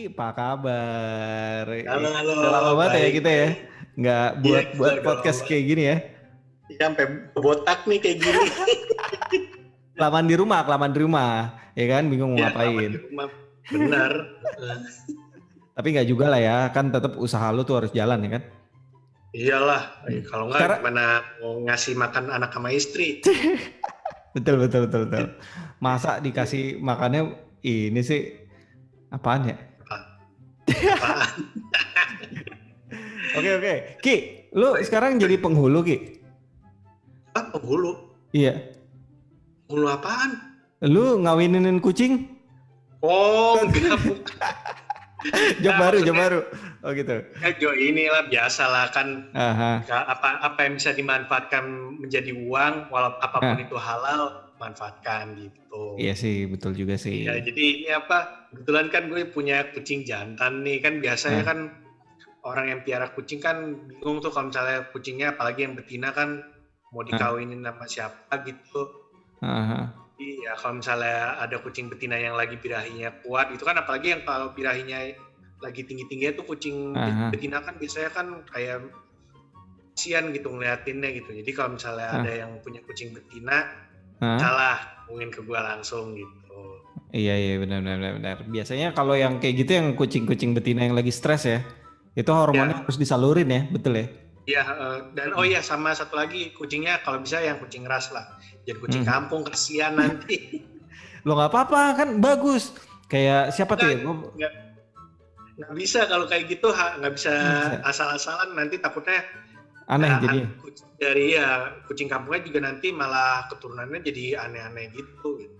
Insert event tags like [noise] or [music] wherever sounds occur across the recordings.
apa kabar? Halo, halo. Udah lama banget ya kita ya, nggak Iya, buat kita buat podcast kayak gini ya. Ya, sampai botak nih kayak gini. [laughs] Kelamaan di rumah, kelamaan di rumah, ya kan? Bingung mau Ya, ngapain. lama di rumah. Benar. [laughs] Tapi nggak juga lah ya, kan tetap usaha lu tuh harus jalan ya kan? Iyalah, Eh, kalau nggak Sekarang- gimana mau ngasih makan anak sama istri? [laughs] Betul betul betul betul. Masa dikasih makannya ini sih apaan ya? [laughs] Oke oke, Ki, lu sekarang jadi penghulu Ki? Ah, penghulu. Iya. Penghulu apaan? Lu ngawinin kucing? Oh, enggak. [laughs] Job baru, job baru. Oh gitu. Ya, Jo inilah biasa lah kan Aha. apa apa yang bisa dimanfaatkan menjadi uang walaupun apa pun itu halal manfaatkan gitu. Iya sih, betul juga sih. Ya, jadi ini apa? Kebetulan kan gue punya kucing jantan nih kan biasanya Nah. kan orang yang piara kucing kan bingung tuh kalau misalnya kucingnya apalagi yang betina kan mau dikawinin sama siapa gitu. Aha. Jadi ya kalau misalnya ada kucing betina yang lagi birahinya kuat itu kan apalagi yang kalau birahinya lagi tinggi-tingginya tuh kucing Aha. betina kan biasanya kan kayak kasian gitu ngeliatinnya gitu. Jadi kalau misalnya Ah. ada yang punya kucing betina Hah? salah mungkin ke gua langsung gitu. Iya iya benar benar benar. Biasanya kalau yang kayak gitu yang kucing-kucing betina yang lagi stres ya, itu hormonnya harus disalurin ya, betul ya? Iya, eh, dan oh iya sama satu lagi kucingnya kalau bisa yang kucing ras lah. Jadi kucing Hmm. kampung kasihan nanti. [laughs] Lo nggak apa-apa kan bagus. Kayak siapa tuh ya? Nggak, nggak bisa kalau kayak gitu nggak bisa Nggak bisa. asal-asalan nanti takutnya Aneh ya, jadi. kucing dari ya kucing kampungnya juga nanti malah keturunannya jadi aneh-aneh gitu. gitu.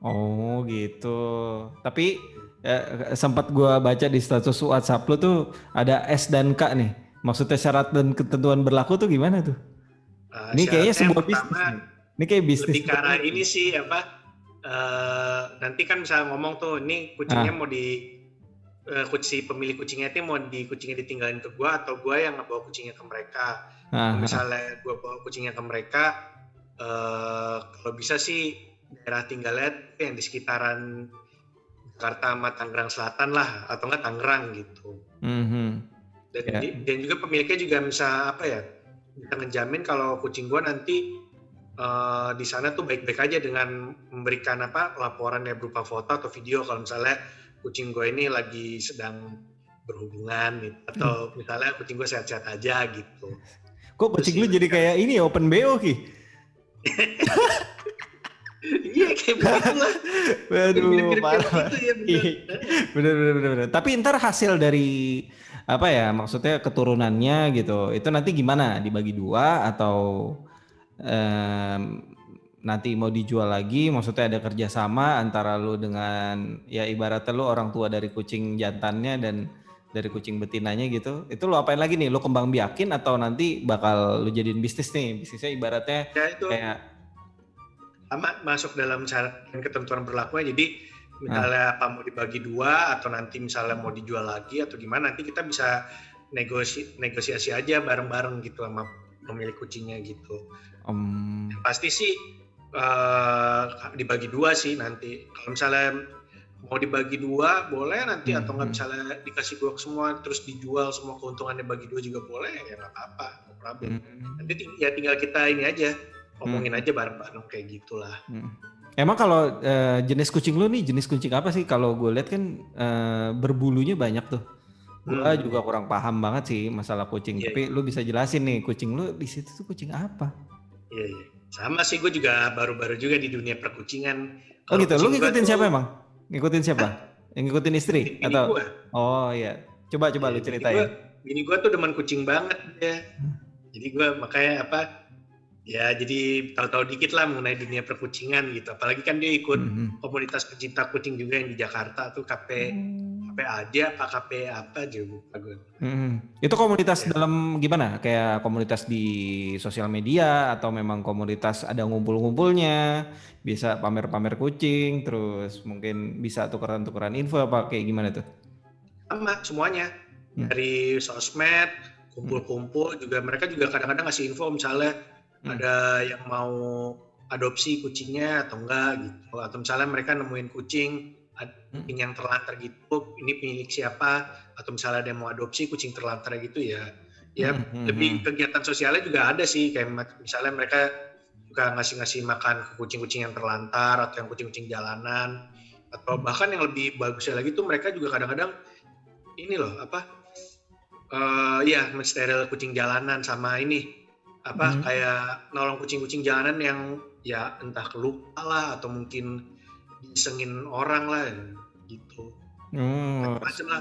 Oh gitu. Tapi eh, sempat gua baca di status WhatsApp lu tuh ada S dan K nih. Maksudnya syarat dan ketentuan berlaku tuh gimana tuh? Eh, Ini kayaknya sebuah bisnis. nih. Ini kayak bisnis. lebih arah ini sih apa eh, nanti kan misalnya ngomong tuh ini kucingnya Ah. mau di eh, kucing pemilik kucingnya itu mau di kucingnya ditinggalin ke gua atau gua yang ngebawa kucingnya ke mereka Ah, Kalau misalnya gua bawa kucingnya ke mereka eh, kalau bisa sih daerah tinggalnya yang di sekitaran Jakarta sama Tangerang Selatan lah atau enggak Tangerang gitu mhm. dan, Ya. dan juga pemiliknya juga bisa apa ya bisa ngejamin kalau kucing gua nanti eh, di sana tuh baik-baik aja dengan memberikan apa laporan ya berupa foto atau video kalau misalnya kucing gua ini lagi sedang berhubungan gitu atau misalnya kucing gua sehat-sehat aja gitu. Kok kucing lu jadi kayak ini ya, open BO Ki? [laughs] Iya kayak begitu lah. Waduh, parah. ya bener. bener, bener, bener. Tapi ntar hasil dari apa ya, maksudnya keturunannya gitu, itu nanti gimana? Dibagi dua atau em, nanti mau dijual lagi? Maksudnya ada kerjasama antara lu dengan ya ibaratnya lu orang tua dari kucing jantannya dan dari kucing betinanya gitu. Itu lu apain lagi nih? Lu kembang biakin atau nanti bakal lu jadiin bisnis nih? Bisnisnya ibaratnya Ya itu kayak sama masuk dalam syarat dan ketentuan berlakunya. Jadi misalnya apa mau dibagi dua atau nanti misalnya mau dijual lagi atau gimana nanti kita bisa negosi negosiasi aja bareng-bareng gitu sama pemilik kucingnya gitu. em, Pasti sih eh, dibagi dua sih nanti. Kalau misalnya mau dibagi dua boleh nanti atau nggak Mhm. misalnya dikasih gua semua terus dijual semua keuntungannya bagi dua juga boleh ya nggak apa-apa, no problem. mm, Nanti ting- ya tinggal kita ini aja ngomongin aja bareng-bareng kayak gitulah. Hmm. Emang kalau eh, jenis kucing lu nih jenis kucing apa sih? Kalau gue lihat kan eh, berbulunya banyak tuh. Gue Hmm. juga kurang paham banget sih masalah kucing. Iya, Tapi lu bisa jelasin nih kucing lu di situ tuh kucing apa? Iya, iya. Sama sih gue juga baru-baru juga di dunia perkucingan. Oh Kalau gitu. Lu ngikutin tuh siapa emang? Ngikutin siapa? Yang ngikutin istri Bini atau? gua. Oh iya. Coba coba lu Iya, bini ceritain. gua- Bini gue tuh demen kucing banget ya. Jadi gue makanya apa? Ya jadi tahu-tahu dikit lah mengenai dunia perkucingan gitu. Apalagi kan dia ikut Mhm. komunitas pecinta kucing juga yang di Jakarta tuh KP KP aja apa KP apa aja lupa gue. Mhm. Itu komunitas Ya. dalam gimana? Kayak komunitas di sosial media atau memang komunitas ada ngumpul-ngumpulnya, bisa pamer-pamer kucing, terus mungkin bisa tukeran-tukeran info apa kayak gimana tuh? Sama semuanya Hmm. dari sosmed kumpul-kumpul juga mereka juga kadang-kadang ngasih info misalnya Hmm. ada yang mau adopsi kucingnya atau enggak gitu atau misalnya mereka nemuin kucing Hmm. Kucing yang terlantar gitu, ini pemilik siapa, atau misalnya ada yang mau adopsi kucing terlantar gitu ya, ya Hmm, hmm, lebih hmm. kegiatan sosialnya juga ada sih, kayak misalnya mereka juga ngasih-ngasih makan ke kucing-kucing yang terlantar atau yang kucing-kucing jalanan, atau Hmm. bahkan yang lebih bagusnya lagi tuh mereka juga kadang-kadang ini loh apa, eh ya mensteril kucing jalanan sama ini apa Hmm. kayak nolong kucing-kucing jalanan yang ya entah kelupa lah atau mungkin disengin orang lah gitu Hmm, macam lah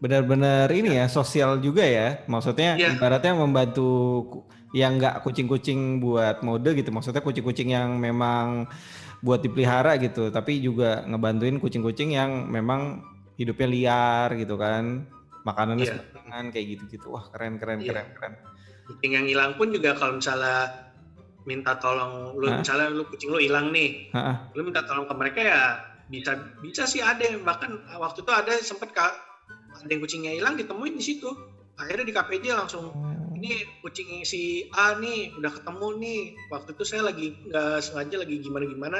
benar-benar ini ya sosial juga ya. Maksudnya Iya. ibaratnya membantu yang nggak kucing-kucing buat mode gitu. Maksudnya kucing-kucing yang memang buat dipelihara gitu, tapi juga ngebantuin kucing-kucing yang memang hidupnya liar gitu kan. Makanannya sembarangan kayak gitu-gitu. Wah, keren keren Iya. keren keren. kucing yang hilang pun juga kalau misalnya minta tolong lu Hah? misalnya lu kucing lu hilang nih. Ha-ha. lu minta tolong ke mereka ya bisa bisa sih ada bahkan waktu itu ada sempet kak ada yang kucingnya hilang ditemuin di situ. Akhirnya di KPJ langsung ini kucing si A nih udah ketemu nih. Waktu itu saya lagi nggak sengaja lagi gimana gimana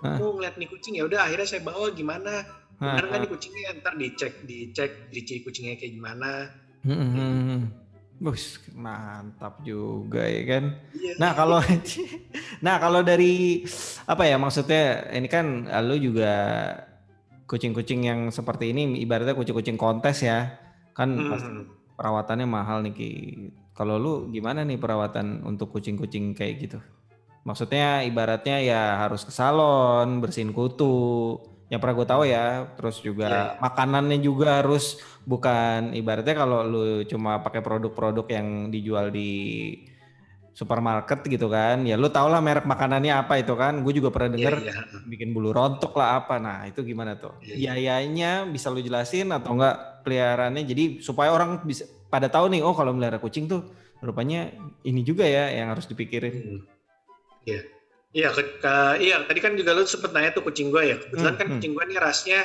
kamu ngeliat nih kucing ya udah akhirnya saya bawa gimana. Benar nggak nih kucingnya? Ntar dicek dicek ciri kucingnya kayak gimana. Hmm, hmm, hmm. Bus, mantap juga ya kan. iya Nah kalau [laughs] nah kalau dari apa ya maksudnya ini kan eh, lu juga kucing-kucing yang seperti ini ibaratnya kucing-kucing kontes ya kan Hmm, pasti perawatannya mahal nih Ki. Kalau lu gimana nih perawatan untuk kucing-kucing kayak gitu? Maksudnya ibaratnya ya harus ke salon bersihin kutu. Yang pernah gue tahu ya, terus juga Iya, iya. makanannya juga harus bukan ibaratnya kalau lu cuma pakai produk-produk yang dijual di supermarket gitu kan ya lu tau lah merek makanannya apa itu kan gue juga pernah Iya, denger iya. bikin bulu rontok lah apa nah itu gimana tuh Iya, biayanya bisa lu jelasin atau enggak peliharaannya jadi supaya orang bisa pada tahu nih oh kalau melihara kucing tuh rupanya ini juga ya yang harus dipikirin Hmm. Iya. Iya, ke- ke- iya, tadi kan juga lu sempet nanya tuh kucing gue ya. Kebetulan Hmm, kan hmm. kucing gue nih rasnya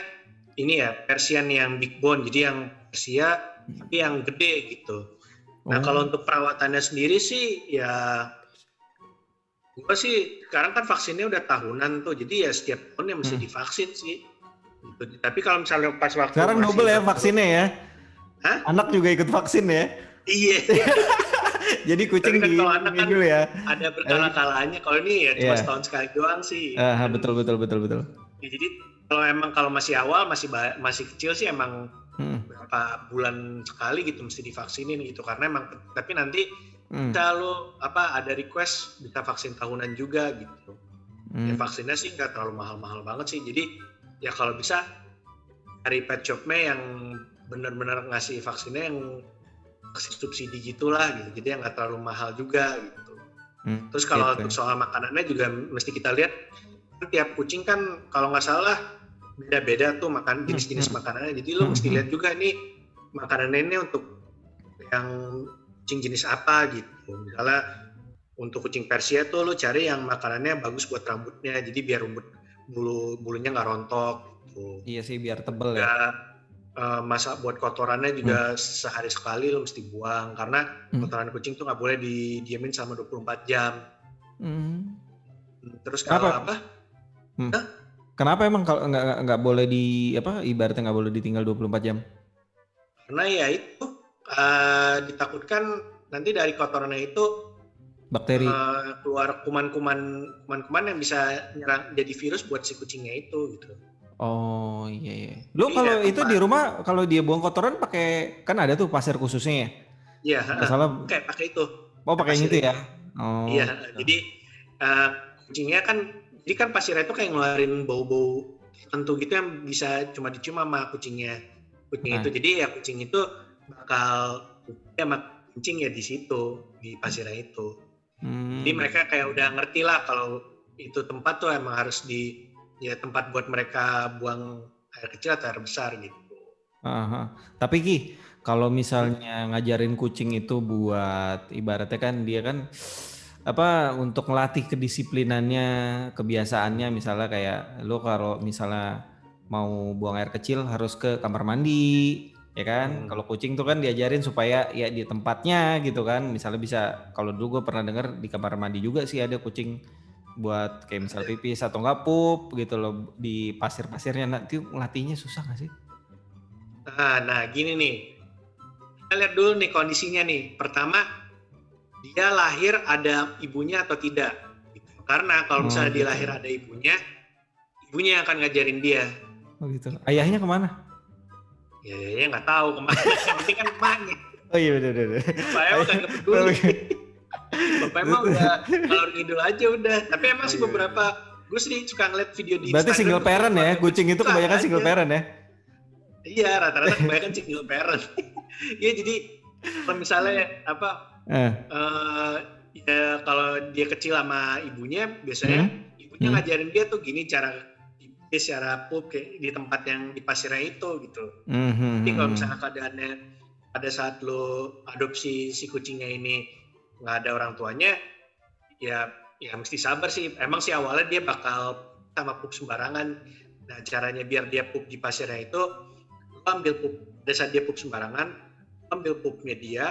ini ya, Persian yang big bone. Jadi yang Persia tapi yang gede gitu. Nah, Oh. kalau untuk perawatannya sendiri sih ya gue sih sekarang kan vaksinnya udah tahunan tuh. Jadi ya setiap tahun ya mesti Hmm. divaksin sih. Gitu. Tapi kalau misalnya pas waktu sekarang double ya vaksinnya ya Hah? anak juga ikut vaksin ya Iya, [laughs] jadi kucing kan di kalau anak kan- dulu ya ada berkala-kalanya. Kalau ini ya cuma Iya. setahun sekali doang sih. Ah, betul betul betul betul Ya, jadi kalau emang kalau masih awal masih masih kecil sih emang Hmm, berapa bulan sekali gitu mesti divaksinin gitu karena emang tapi nanti hmm, lo apa ada request bisa vaksin tahunan juga gitu. Ya hmm. vaksinnya sih nggak terlalu mahal-mahal banget sih. Jadi ya kalau bisa cari pet shopnya yang benar-benar ngasih vaksinnya yang kasih subsidi gitulah gitu. Jadi yang nggak terlalu mahal juga gitu. Hmm, Terus kalau gitu. untuk soal makanannya juga mesti kita lihat kan tiap kucing kan kalau nggak salah beda-beda tuh makan jenis-jenis hmm. makanannya. Jadi lo Hmm, mesti hmm. lihat juga nih makanannya ini untuk yang kucing jenis apa gitu. Misalnya untuk kucing Persia tuh lo cari yang makanannya bagus buat rambutnya. Jadi biar rambut bulu bulunya nggak rontok. Gitu. iya sih biar tebel ya Eh, masa buat kotorannya juga sehari sekali lo mesti buang karena Hmm. kotoran kucing tuh nggak boleh didiamin selama 24 jam. Hmm. Terus kalau Kenapa? apa? Kenapa emang kalau nggak nggak- boleh di apa ibaratnya nggak boleh ditinggal 24 jam? Karena ya itu eh, ditakutkan nanti dari kotorannya itu Bakteri. eh, keluar kuman-kuman kuman-kuman yang bisa nyerang jadi virus buat si kucingnya itu gitu. Oh iya iya. Lu Iya, kalau itu tempat. di rumah kalau dia buang kotoran pakai kan ada tuh pasir khususnya ya. Iya, salah. kayak pakai itu. Oh pakai yang pasir itu ya. Oh. Iya, jadi eh, kucingnya kan jadi kan pasirnya itu kayak ngeluarin bau-bau tertentu gitu yang bisa cuma dicium sama kucingnya. Kucing Ah. itu. Jadi ya kucing itu bakal ya sama kucing ya di situ di pasirnya itu. Hmm. Jadi mereka kayak udah ngerti lah kalau itu tempat tuh emang harus di ya tempat buat mereka buang air kecil atau air besar gitu. Aha. Tapi Ki, kalau misalnya ngajarin kucing itu buat ibaratnya kan dia kan apa untuk melatih kedisiplinannya, kebiasaannya misalnya kayak lu kalau misalnya mau buang air kecil harus ke kamar mandi, ya kan? Hmm. Kalau kucing tuh kan diajarin supaya ya di tempatnya gitu kan. Misalnya bisa kalau dulu gue pernah dengar di kamar mandi juga sih ada kucing buat kayak misal pipis atau enggak pup gitu loh di pasir-pasirnya nanti ngelatihnya susah gak sih? Nah, nah gini nih. Kita lihat dulu nih kondisinya nih. Pertama, dia lahir ada ibunya atau tidak. Gitu. Karena kalau Oh, misalnya dia gitu. lahir ada ibunya, ibunya yang akan ngajarin dia. Oh gitu. Ayahnya ke mana? Ya, ya nggak tahu ke mana. [laughs] Penting kan emaknya. Oh iya mah kagak peduli. Bapak emang [laughs] udah kalau ngidul aja udah. Tapi emang sih iya, beberapa gue sih suka ngeliat video di Berarti Instagram single parent ya? Kucing itu kebanyakan aja. single parent ya? Iya, rata-rata kebanyakan single parent. [laughs] Iya, jadi kalau misalnya apa Eh. eh ya kalau dia kecil sama ibunya biasanya ibunya Hmm. ngajarin dia tuh gini cara pipis, cara pup kayak di tempat yang di pasirnya itu gitu. Mhm, Jadi kalau mhm. misalnya keadaannya pada saat lo adopsi si kucingnya ini nggak ada orang tuanya, ya ya mesti sabar sih. Emang sih awalnya dia bakal sama pup sembarangan. Nah caranya biar dia pup di pasirnya itu, lo ambil pup saat dia pup sembarangan, ambil pupnya dia,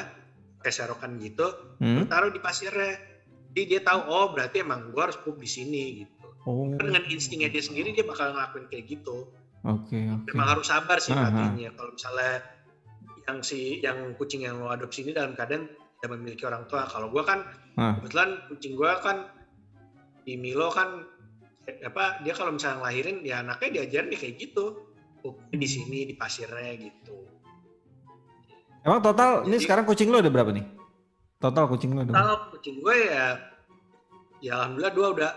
pakai serokan gitu, Hmm? taruh di pasirnya. Jadi dia tahu oh berarti emang gua harus pup di sini gitu. Oh. Kan dengan instingnya dia sendiri dia bakal ngelakuin kayak gitu Oke oke. memang harus sabar sih Aha. pelatihnya. Kalau misalnya yang si yang kucing yang lo adopsi ini dalam keadaan tidak memiliki orang tua. Kalau gua kan Ah. kebetulan kucing gua kan di Milo kan apa dia kalau misalnya ngelahirin ya anaknya diajarin ya kayak gitu. Di sini di pasirnya gitu. Emang total ini Jadi- sekarang kucing lu ada berapa nih? Total kucing lu ada berapa? Kalau kucing gue ya ya alhamdulillah dua udah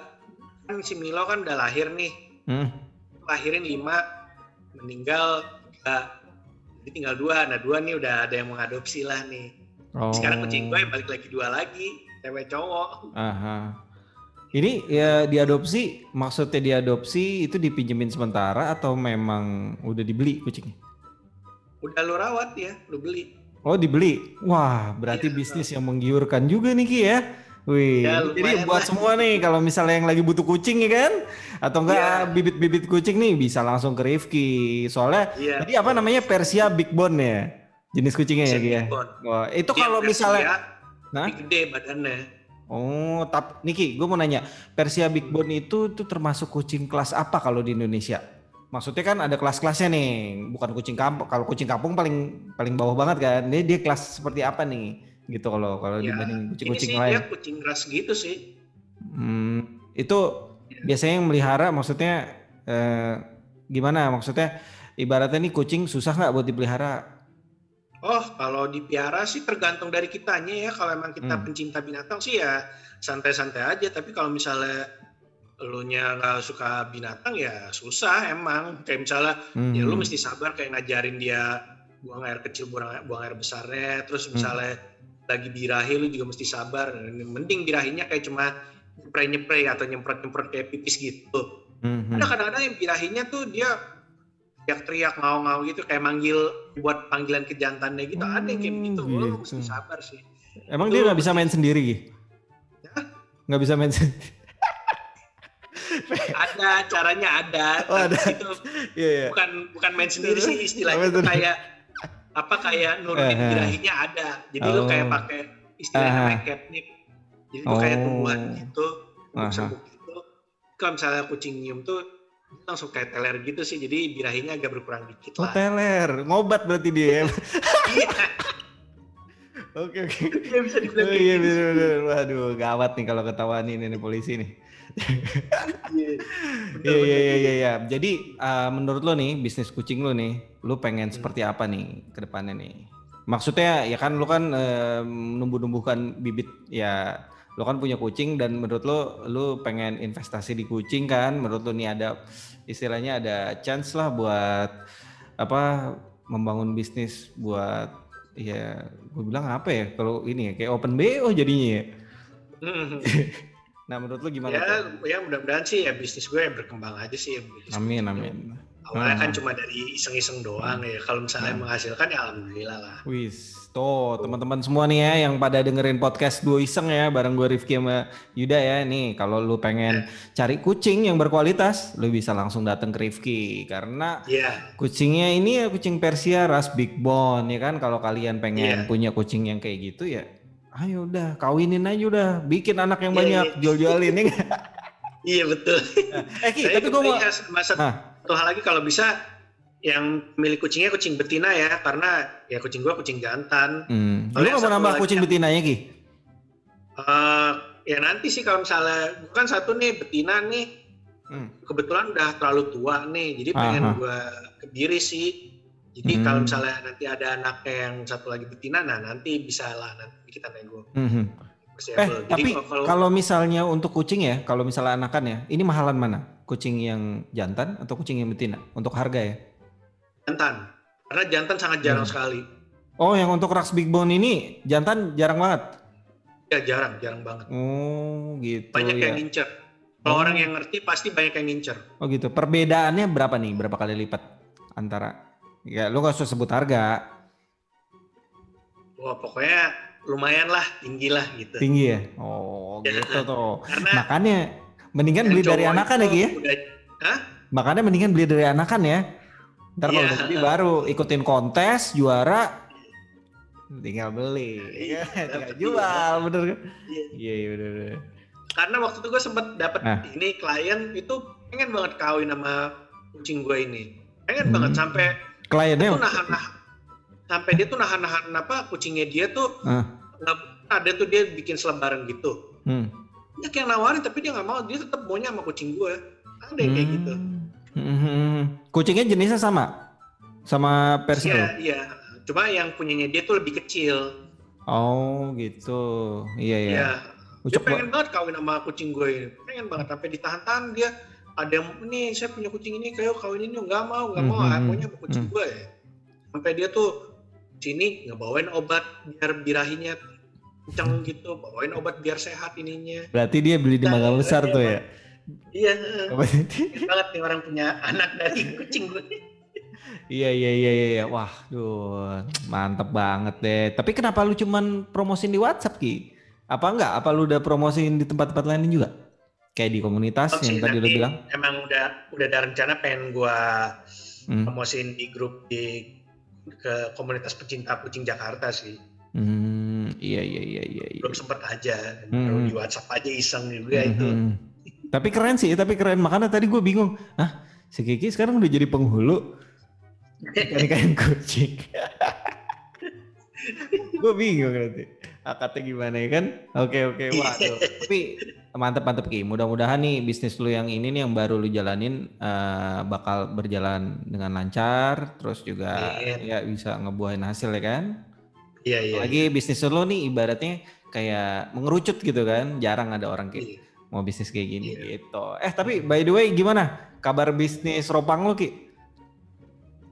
kan si Milo kan udah lahir nih. Hmm. Lahirin lima meninggal tiga. Jadi tinggal dua. Nah dua nih udah ada yang mengadopsi lah nih. Oh. Sekarang kucing gue balik lagi dua lagi, cewek cowok. Aha. Ini ya diadopsi, maksudnya diadopsi itu dipinjemin sementara atau memang udah dibeli kucingnya? Udah lu rawat ya, lu beli. Oh dibeli. Wah berarti Iya, bisnis yang menggiurkan juga nih Ki ya. Wih, Ya, jadi buat lah. semua nih kalau misalnya yang lagi butuh kucing ya kan, atau enggak ah, bibit-bibit kucing nih bisa langsung ke Rifki. Soalnya Iya. tadi apa namanya Persia Big Bone ya, jenis kucingnya ya Ki ya. Wah, itu Dia kalau misalnya, tapi gede badannya. oh, tap, Niki, gue mau nanya, Persia Big Bone itu tuh termasuk kucing kelas apa kalau di Indonesia? Maksudnya kan ada kelas-kelasnya nih, bukan kucing kampung. Kalau kucing kampung paling paling bawah banget kan. Dia dia kelas seperti apa nih? Gitu kalau kalau Ya, dibanding kucing-kucing lain. dia kucing ras gitu sih. Hmm, itu Ya. biasanya yang melihara maksudnya eh, gimana? Maksudnya ibaratnya nih kucing susah nggak buat dipelihara? Oh, kalau dipiara sih tergantung dari kitanya ya. Kalau emang kita Hmm. pencinta binatang sih ya santai-santai aja. Tapi kalau misalnya lu nya nggak suka binatang ya susah emang. Kayak misalnya Hmm. ya lu mesti sabar kayak ngajarin dia buang air kecil buang, buang air besarnya terus Hmm. misalnya lagi birahi lu juga mesti sabar mending birahinya kayak cuma nyepray nyepray atau nyemprot nyemprot kayak pipis gitu Hmm, ada kadang-kadang yang birahinya tuh dia teriak-teriak ngau-ngau gitu kayak manggil buat panggilan ke jantannya gitu ada yang kayak Oh, begitu lu gitu. mesti sabar sih Emang Itu dia nggak bisa main sendiri? Nggak bisa main sendiri? [laughs] ada caranya ada Oh, ada. Itu [laughs] Iya iya. bukan bukan main sendiri sih istilahnya itu kayak apa kayak nurunin birahinya ada jadi lu kayak Oh. pakai istilahnya Aha. kayak catnip jadi lu kayak Oh. tumbuhan gitu Aha. serbuk gitu kalau misalnya kucing nyium tuh langsung kayak teler gitu sih jadi birahinya agak berkurang dikit Oh lah teler, ngobat berarti dia. ya? iya Oke oke. dia bisa dibilang Oh iya gitu. Waduh gawat nih kalau ketahuan ini nih polisi nih. Iya. Iya iya iya iya. iya. Jadi uh, menurut lo nih bisnis kucing lo nih, lo pengen seperti apa nih ke depannya nih? Maksudnya ya kan lo kan eh, numbuh-numbuhkan bibit ya lo kan punya kucing dan menurut lo lo pengen investasi di kucing kan? Menurut lo nih ada istilahnya ada chance lah buat apa membangun bisnis buat ya gue bilang apa ya kalau ini ya kayak open BO jadinya ya. [laughs] Hmm. Nah menurut lo gimana? ya tuh? ya mudah-mudahan sih ya bisnis gue ya berkembang aja sih ya bisnis Amin kucing. amin. awalnya kan Ah. cuma dari iseng-iseng doang ya kalau misalnya Ah. menghasilkan ya alhamdulillah lah Wis, tuh teman-teman semua nih ya yang pada dengerin podcast Duo Iseng ya bareng gue Rifki sama Yuda ya. Nih kalau lu pengen cari kucing yang berkualitas, lu bisa langsung datang ke Rifki karena Iya, kucingnya ini ya kucing Persia ras Big Bone ya kan. Kalau kalian pengen Iya. punya kucing yang kayak gitu ya, ayo udah kawinin aja udah, bikin anak yang Iya, banyak, iya. jual-jualin ya. nggak? [laughs] Iya betul. Eh Ki, tapi gue mau sama satu, Ah. hal lagi kalau bisa yang milik kucingnya kucing betina ya karena ya kucing gua kucing jantan. Hmm. Lu nggak mau nambah kucing betinanya Ki? Eh, ya nanti sih kalau misalnya bukan satu nih betina nih Hmm. kebetulan udah terlalu tua nih jadi pengen Aha. gua kebiri sih. Jadi Hmm. kalau misalnya nanti ada anaknya yang satu lagi betina, nah nanti bisa lah nanti kita nego persiable. Eh, Jadi tapi kalau, kalau misalnya untuk kucing ya, kalau misalnya anakan ya, ini mahalan mana? Kucing yang jantan atau kucing yang betina? Untuk harga ya? jantan, karena jantan sangat jarang Hmm. sekali. Oh, yang untuk ras big bone ini jantan jarang banget. Ya jarang, jarang banget. Oh, gitu Banyak ya. yang ngincer. Kalau Oh. orang yang ngerti pasti banyak yang ngincer. Oh gitu. Perbedaannya berapa nih? Berapa kali lipat antara? Ya, lu gak usah sebut harga. Wah pokoknya lumayan lah, tinggi lah gitu. Tinggi ya? Oh, Ya. gitu tuh. Karena Makanya mendingan beli dari anakan Ki ya? udah- Hah? Makanya mendingan beli dari anakan ya. Ntar kalau Iya. udah baru ikutin kontes, juara, tinggal beli. Iya, [laughs] tinggal jual, bener kan? Iya. Iya, iya, bener, bener. Karena waktu itu gue sempet dapet Ah. ini klien itu pengen banget kawin sama kucing gue ini. Pengen Hmm. banget sampai dia Kliennya, tuh nahan-nahan sampai dia tuh nahan-nahan apa kucingnya dia tuh Ah. nggak ada tuh dia bikin selebaran gitu. hmm. Dia kayak nawarin tapi dia nggak mau, dia tetap maunya sama kucing gue. Ada yang kayak gitu. Hmm, hmm, hmm. Kucingnya jenisnya sama? Sama Persia? Iya, iya. Cuma yang punyanya dia tuh lebih kecil. Oh gitu. Iya iya. Iya. Dia Ucok pengen banget kawin sama kucing gue ini. Pengen banget sampai ditahan-tahan dia ada yang nih saya punya kucing ini kayak kawin ini nggak mau nggak mau Hmm, ah, hmm, maunya sama kucing hmm. gue ya. Sampai dia tuh sini ngebawain obat biar birahinya kenceng gitu, bawain obat biar sehat ininya. Berarti dia beli di mangga besar tuh ya. Iya, banget nih orang punya anak dari kucing gue. Iya iya iya iya. iya. Wah, duh, mantep banget deh. Tapi kenapa lu cuman promosin di WhatsApp Ki? Apa enggak? Apa lu udah promosiin di tempat-tempat lain juga? Kayak di komunitas Oh, yang sih, tadi lu nanti bilang? Emang udah udah ada rencana pengen gue Hmm. promosiin di grup di ke komunitas pecinta kucing Jakarta sih. Hmm, iya iya iya iya. iya. belum sempet aja Hmm. di WhatsApp aja iseng juga itu Mhm. Tapi keren sih, tapi keren. Makanya tadi gue bingung. Hah, si Kiki sekarang udah jadi penghulu [laughs] ikan kucing. [laughs] [laughs] gue bingung nanti. Akadnya gimana ya kan? Oke oke. Waduh. Tapi mantep mantep Ki. Mudah-mudahan nih bisnis lu yang ini nih yang baru lu jalanin eh, bakal berjalan dengan lancar. Terus juga Amin. ya bisa ngebuahin hasil ya kan? iya iya Lagi bisnis lu nih ibaratnya kayak mengerucut gitu kan. Jarang ada orang kayak Iya. mau bisnis kayak gini Iya. gitu. Eh tapi by the way gimana kabar bisnis ropang lu Ki?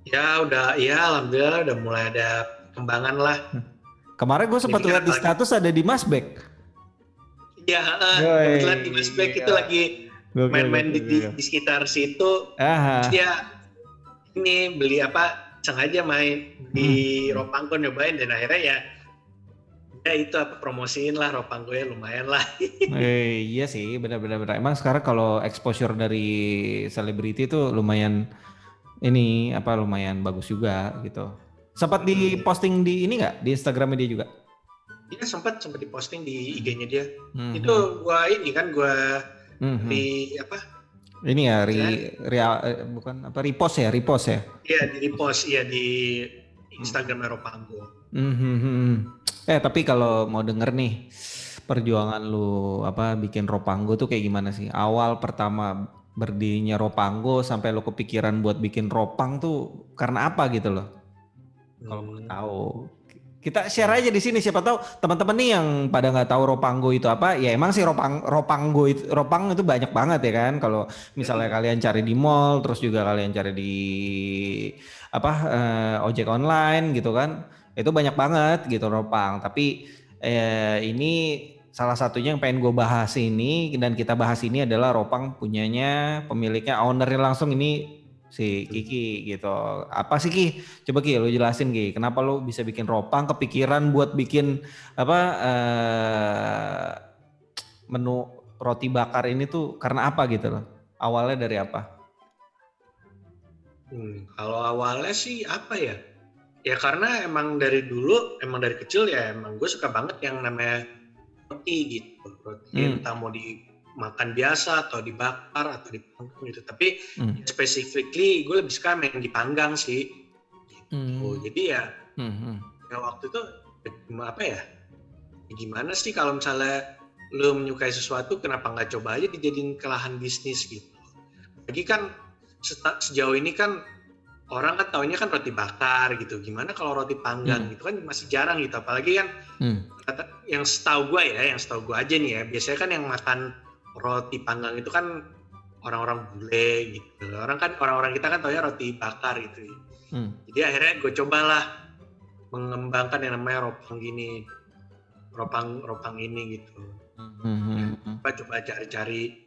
ya udah ya alhamdulillah udah mulai ada perkembangan lah Kemarin gue sempat lihat di status ada di Masbek. ya Yoi, kebetulan di Masbek itu iya. lagi main-main di, di, di sekitar situ Aha. dia ini beli apa sengaja main di Hmm. Ropangko nyobain dan akhirnya ya ya itu apa promosiin lah Ropangko ya lumayan lah [laughs] Eh, iya sih benar-benar benar. Emang sekarang kalau exposure dari selebriti itu lumayan ini apa lumayan bagus juga gitu. Sempat di posting di ini nggak di Instagramnya dia juga? dia sempat sempat diposting di IG-nya dia Mhm. itu gua ini kan gua Mhm. di apa Ini ya ri, ria- eh, bukan apa repost ya repost ya. Iya di repost ya di Instagram Eropanggo. Mhm. Eh tapi kalau mau denger nih perjuangan lu apa bikin Ropanggo tuh kayak gimana sih? Awal pertama berdirinya Ropanggo sampai lu kepikiran buat bikin Ropang tuh karena apa gitu loh? Kalau Hmm. mau tahu. Kita share aja di sini siapa tahu teman-teman nih yang pada nggak tahu Ropanggo itu apa, ya emang sih Ropang Ropanggo itu Ropang itu banyak banget ya kan. Kalau misalnya kalian cari di mall, terus juga kalian cari di apa eh, ojek online gitu kan, itu banyak banget gitu Ropang. Tapi eh, ini salah satunya yang pengen gue bahas ini dan kita bahas ini adalah Ropang punyanya pemiliknya ownernya langsung ini si Kiki gitu. Apa sih Ki? Coba Ki lu jelasin Ki, kenapa lu bisa bikin Ropang kepikiran buat bikin apa eh menu roti bakar ini tuh karena apa gitu loh? Awalnya dari apa? Hmm, kalau awalnya sih apa ya? Ya karena emang dari dulu, emang dari kecil ya emang gue suka banget yang namanya roti gitu. Roti Hmm. entah mau di makan biasa atau dibakar atau dipanggang gitu. Tapi Hmm. specifically gue lebih suka main dipanggang sih. Gitu. Hmm. Jadi ya, Hmm, hmm. ya waktu itu apa ya? ya Gimana sih kalau misalnya lu menyukai sesuatu kenapa nggak coba aja dijadiin ke lahan bisnis gitu. Lagi kan sejauh ini kan orang kan taunya kan roti bakar gitu. Gimana kalau roti panggang Hmm. gitu kan masih jarang gitu. Apalagi kan Hmm. yang setahu gue ya, yang setahu gue aja nih ya, biasanya kan yang makan roti panggang itu kan orang-orang bule gitu. Orang kan orang-orang kita kan taunya roti bakar gitu. Hmm. Jadi akhirnya gue cobalah mengembangkan yang namanya ropang gini, ropang ropang ini gitu. Hmm, hmm, hmm. Coba coba cari-cari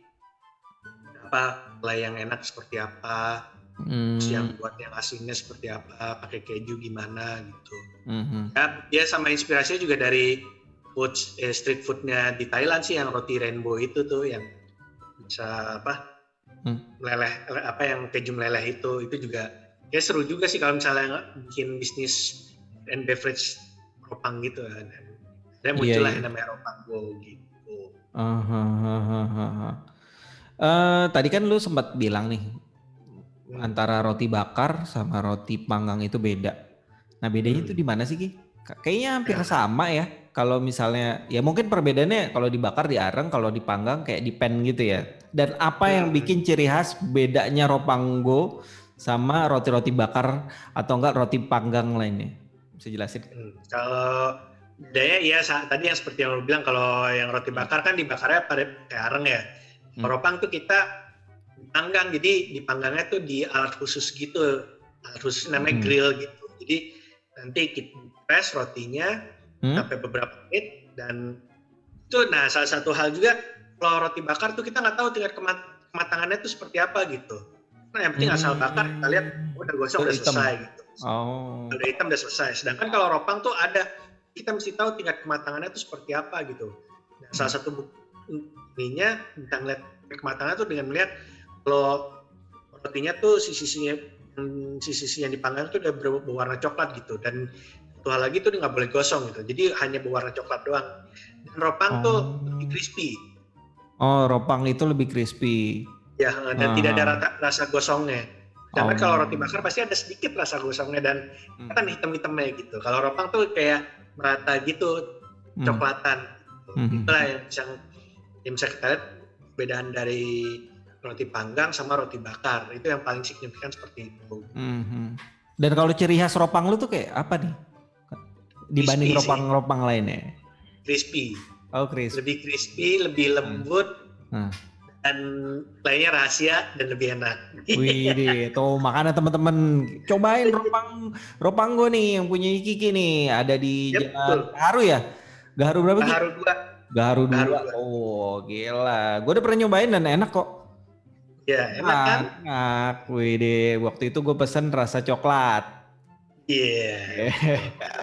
apa mulai yang enak seperti apa, terus Hmm. yang buat yang asinnya seperti apa, pakai keju gimana gitu. Hmm, hmm. Ya, dia sama inspirasinya juga dari food eh, street foodnya di Thailand sih yang roti rainbow itu tuh yang bisa apa Hmm. meleleh apa yang keju meleleh itu itu juga ya seru juga sih kalau misalnya bikin bisnis and beverage ropang gitu kan. Dan Iya, muncullah iya. yang namanya ropang go gitu. Ah, ah, ah, ah. Eh, tadi kan lu sempat bilang nih Hmm. antara roti bakar sama roti panggang itu beda. Nah bedanya Hmm. itu di mana sih Ki? Ka- Kayaknya hampir Ya. sama ya. Kalau misalnya ya mungkin perbedaannya kalau dibakar di areng, kalau dipanggang kayak di pan gitu ya. Dan apa yang Hmm. bikin ciri khas bedanya ropanggo sama roti-roti bakar atau enggak roti panggang lainnya? Bisa jelasin? Hmm, Kalau bedanya ya tadi yang seperti yang lu bilang kalau yang roti bakar kan dibakarnya pada kayak areng ya. Hmm. Ropang tuh kita dipanggang jadi dipanggangnya tuh di alat khusus gitu. Alat khusus namanya Hmm. grill gitu. Jadi nanti kita press rotinya Hmm? sampai beberapa menit dan itu nah salah satu hal juga kalau roti bakar tuh kita nggak tahu tingkat kemat- kematangannya tuh seperti apa gitu. Nah yang penting asal bakar kita lihat oh, udah gosong udah hitam. selesai gitu. Oh. Udah hitam udah selesai. Sedangkan kalau ropang tuh ada kita mesti tahu tingkat kematangannya tuh seperti apa gitu. Nah, salah satu ininya kita ngeliat kematangannya tuh dengan melihat kalau rotinya tuh sisi-sisinya sisi-sisi yang dipanggang tuh udah ber- berwarna coklat gitu dan hal lagi tuh nggak boleh gosong gitu. Jadi hanya berwarna coklat doang. Dan ropang tuh Oh. lebih crispy. Oh, ropang itu lebih crispy. Ya, dan Ah. tidak ada rata- rasa gosongnya. Sedangkan Oh. kalau roti bakar pasti ada sedikit rasa gosongnya dan Hmm. kan hitam-hitamnya gitu. Kalau ropang tuh kayak merata gitu, Hmm. coklatan. Hmm. Itulah yang bisa, yang bisa kita lihat perbedaan dari roti panggang sama roti bakar. Itu yang paling signifikan seperti itu. Mhm. Dan kalau ciri khas ropang lu tuh kayak apa nih? Dibanding Crispy ropang-ropang lainnya. Crispy, Oh, Chris. lebih crispy, lebih lembut, Hmm. dan lainnya rahasia dan lebih enak. Wih, deh, [laughs] tuh makanya teman-teman cobain ropang ropang gue nih yang punya Kiki nih ada di Yep, Jalan betul. Gaharu ya? Gaharu berapa Ki? Baru dua, Gaharu dua. dua. Oh, gila. Gue udah pernah nyobain dan enak kok. ya enak kan? Enak. Wih, deh. Waktu itu gue pesen rasa coklat. Iya,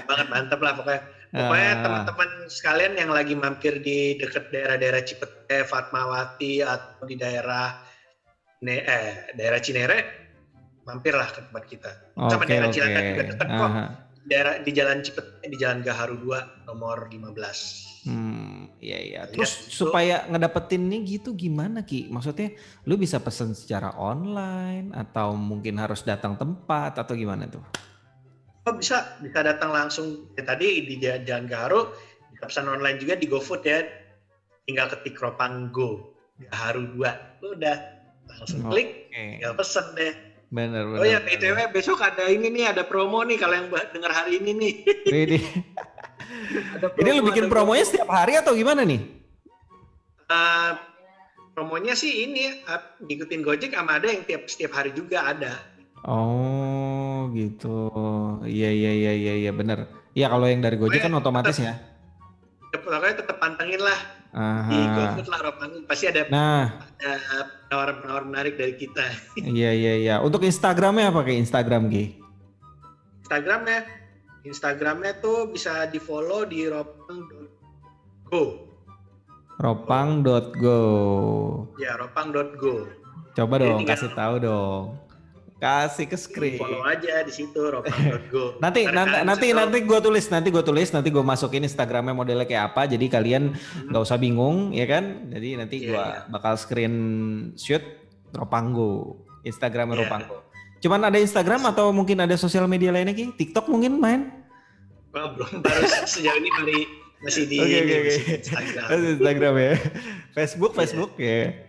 banget mantep lah pokoknya. Pokoknya Ah. teman-teman sekalian yang lagi mampir di dekat daerah-daerah Cipete, Fatmawati atau di daerah ne eh daerah Cinere, mampirlah ke tempat kita. Sama Oke, daerah oke. Cilacap juga dekat kok. Aha. Daerah di Jalan Cipete, di Jalan Gaharu 2 nomor 15. Hmm, iya iya. Lihat Terus itu. supaya ngedapetinnya gitu gimana Ki? Maksudnya lu bisa pesen secara online atau mungkin harus datang tempat atau gimana tuh? Oh bisa, bisa datang langsung. Ya, tadi di Ja- Jalan Gaharu, bisa pesan online juga di GoFood ya. Tinggal ketik Ropang Go, Gaharu 2. Udah, langsung klik, Oke. tinggal pesen deh. Bener bener. Oh ya. BTW besok ada ini nih, ada promo nih kalau yang dengar hari ini nih. [laughs] Ada Ini lu bikin promonya promo. setiap hari atau gimana nih? Eh, promonya sih ini, eh, ngikutin Gojek sama ada yang tiap setiap hari juga ada. Oh gitu. Iya iya iya iya iya bener. Iya kalau yang dari Gojek kan otomatis ya. Ya, Pokoknya tetap pantengin lah di Aha. GoFood lah Ropang. Pasti ada Nah, ada penawar-penawar menarik dari kita. [laughs] iya iya iya. Untuk Instagramnya apa kayak Instagram Ki? Instagramnya, Instagramnya tuh bisa di follow di ropang.go. Ropang.go. Ya, ropang.go. Coba Jadi dong kasih tahu dong. Kasih ke screen. Follow aja di situ ropang.go. [laughs] Nanti Karena nanti nanti situ- nanti gue tulis nanti gue tulis nanti gue masukin Instagramnya modelnya kayak apa jadi kalian nggak usah bingung ya kan jadi nanti Iya, gue iya. bakal screen shoot Ropanggo Instagramnya Iya. Ropanggo cuman ada Instagram atau mungkin ada sosial media lainnya ki TikTok mungkin main belum baru sejauh ini mari masih di Oke, ini, oke, oke. masih di Instagram. Instagram ya Facebook. Facebook ya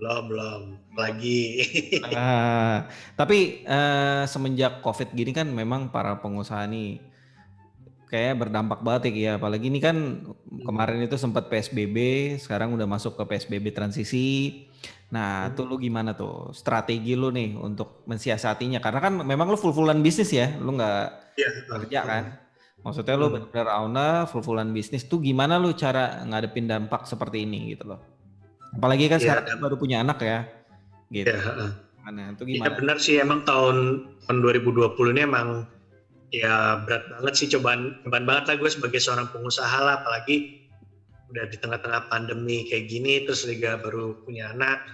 belum belum lagi. [laughs] Ah, tapi eh, semenjak COVID gini kan memang para pengusaha nih kayak berdampak banget ya, ya. Apalagi ini kan kemarin itu sempat PSBB, sekarang udah masuk ke PSBB transisi. Nah, Hmm. tuh lu gimana tuh strategi lu nih untuk mensiasatinya? Karena kan memang lu full-fullan bisnis ya, lu nggak Iya. kerja kan? Maksudnya lu Hmm. benar-benar owner, full-fullan bisnis tuh gimana lu cara ngadepin dampak seperti ini gitu loh? Apalagi kan Iya, sekarang dan- baru punya anak ya, gitu. Ya, heeh. Gimana? Itu Iya gimana? benar sih emang tahun tahun 2020 ini emang ya berat banget sih cobaan cobaan banget lah gue sebagai seorang pengusaha lah apalagi udah di tengah-tengah pandemi kayak gini terus juga baru punya anak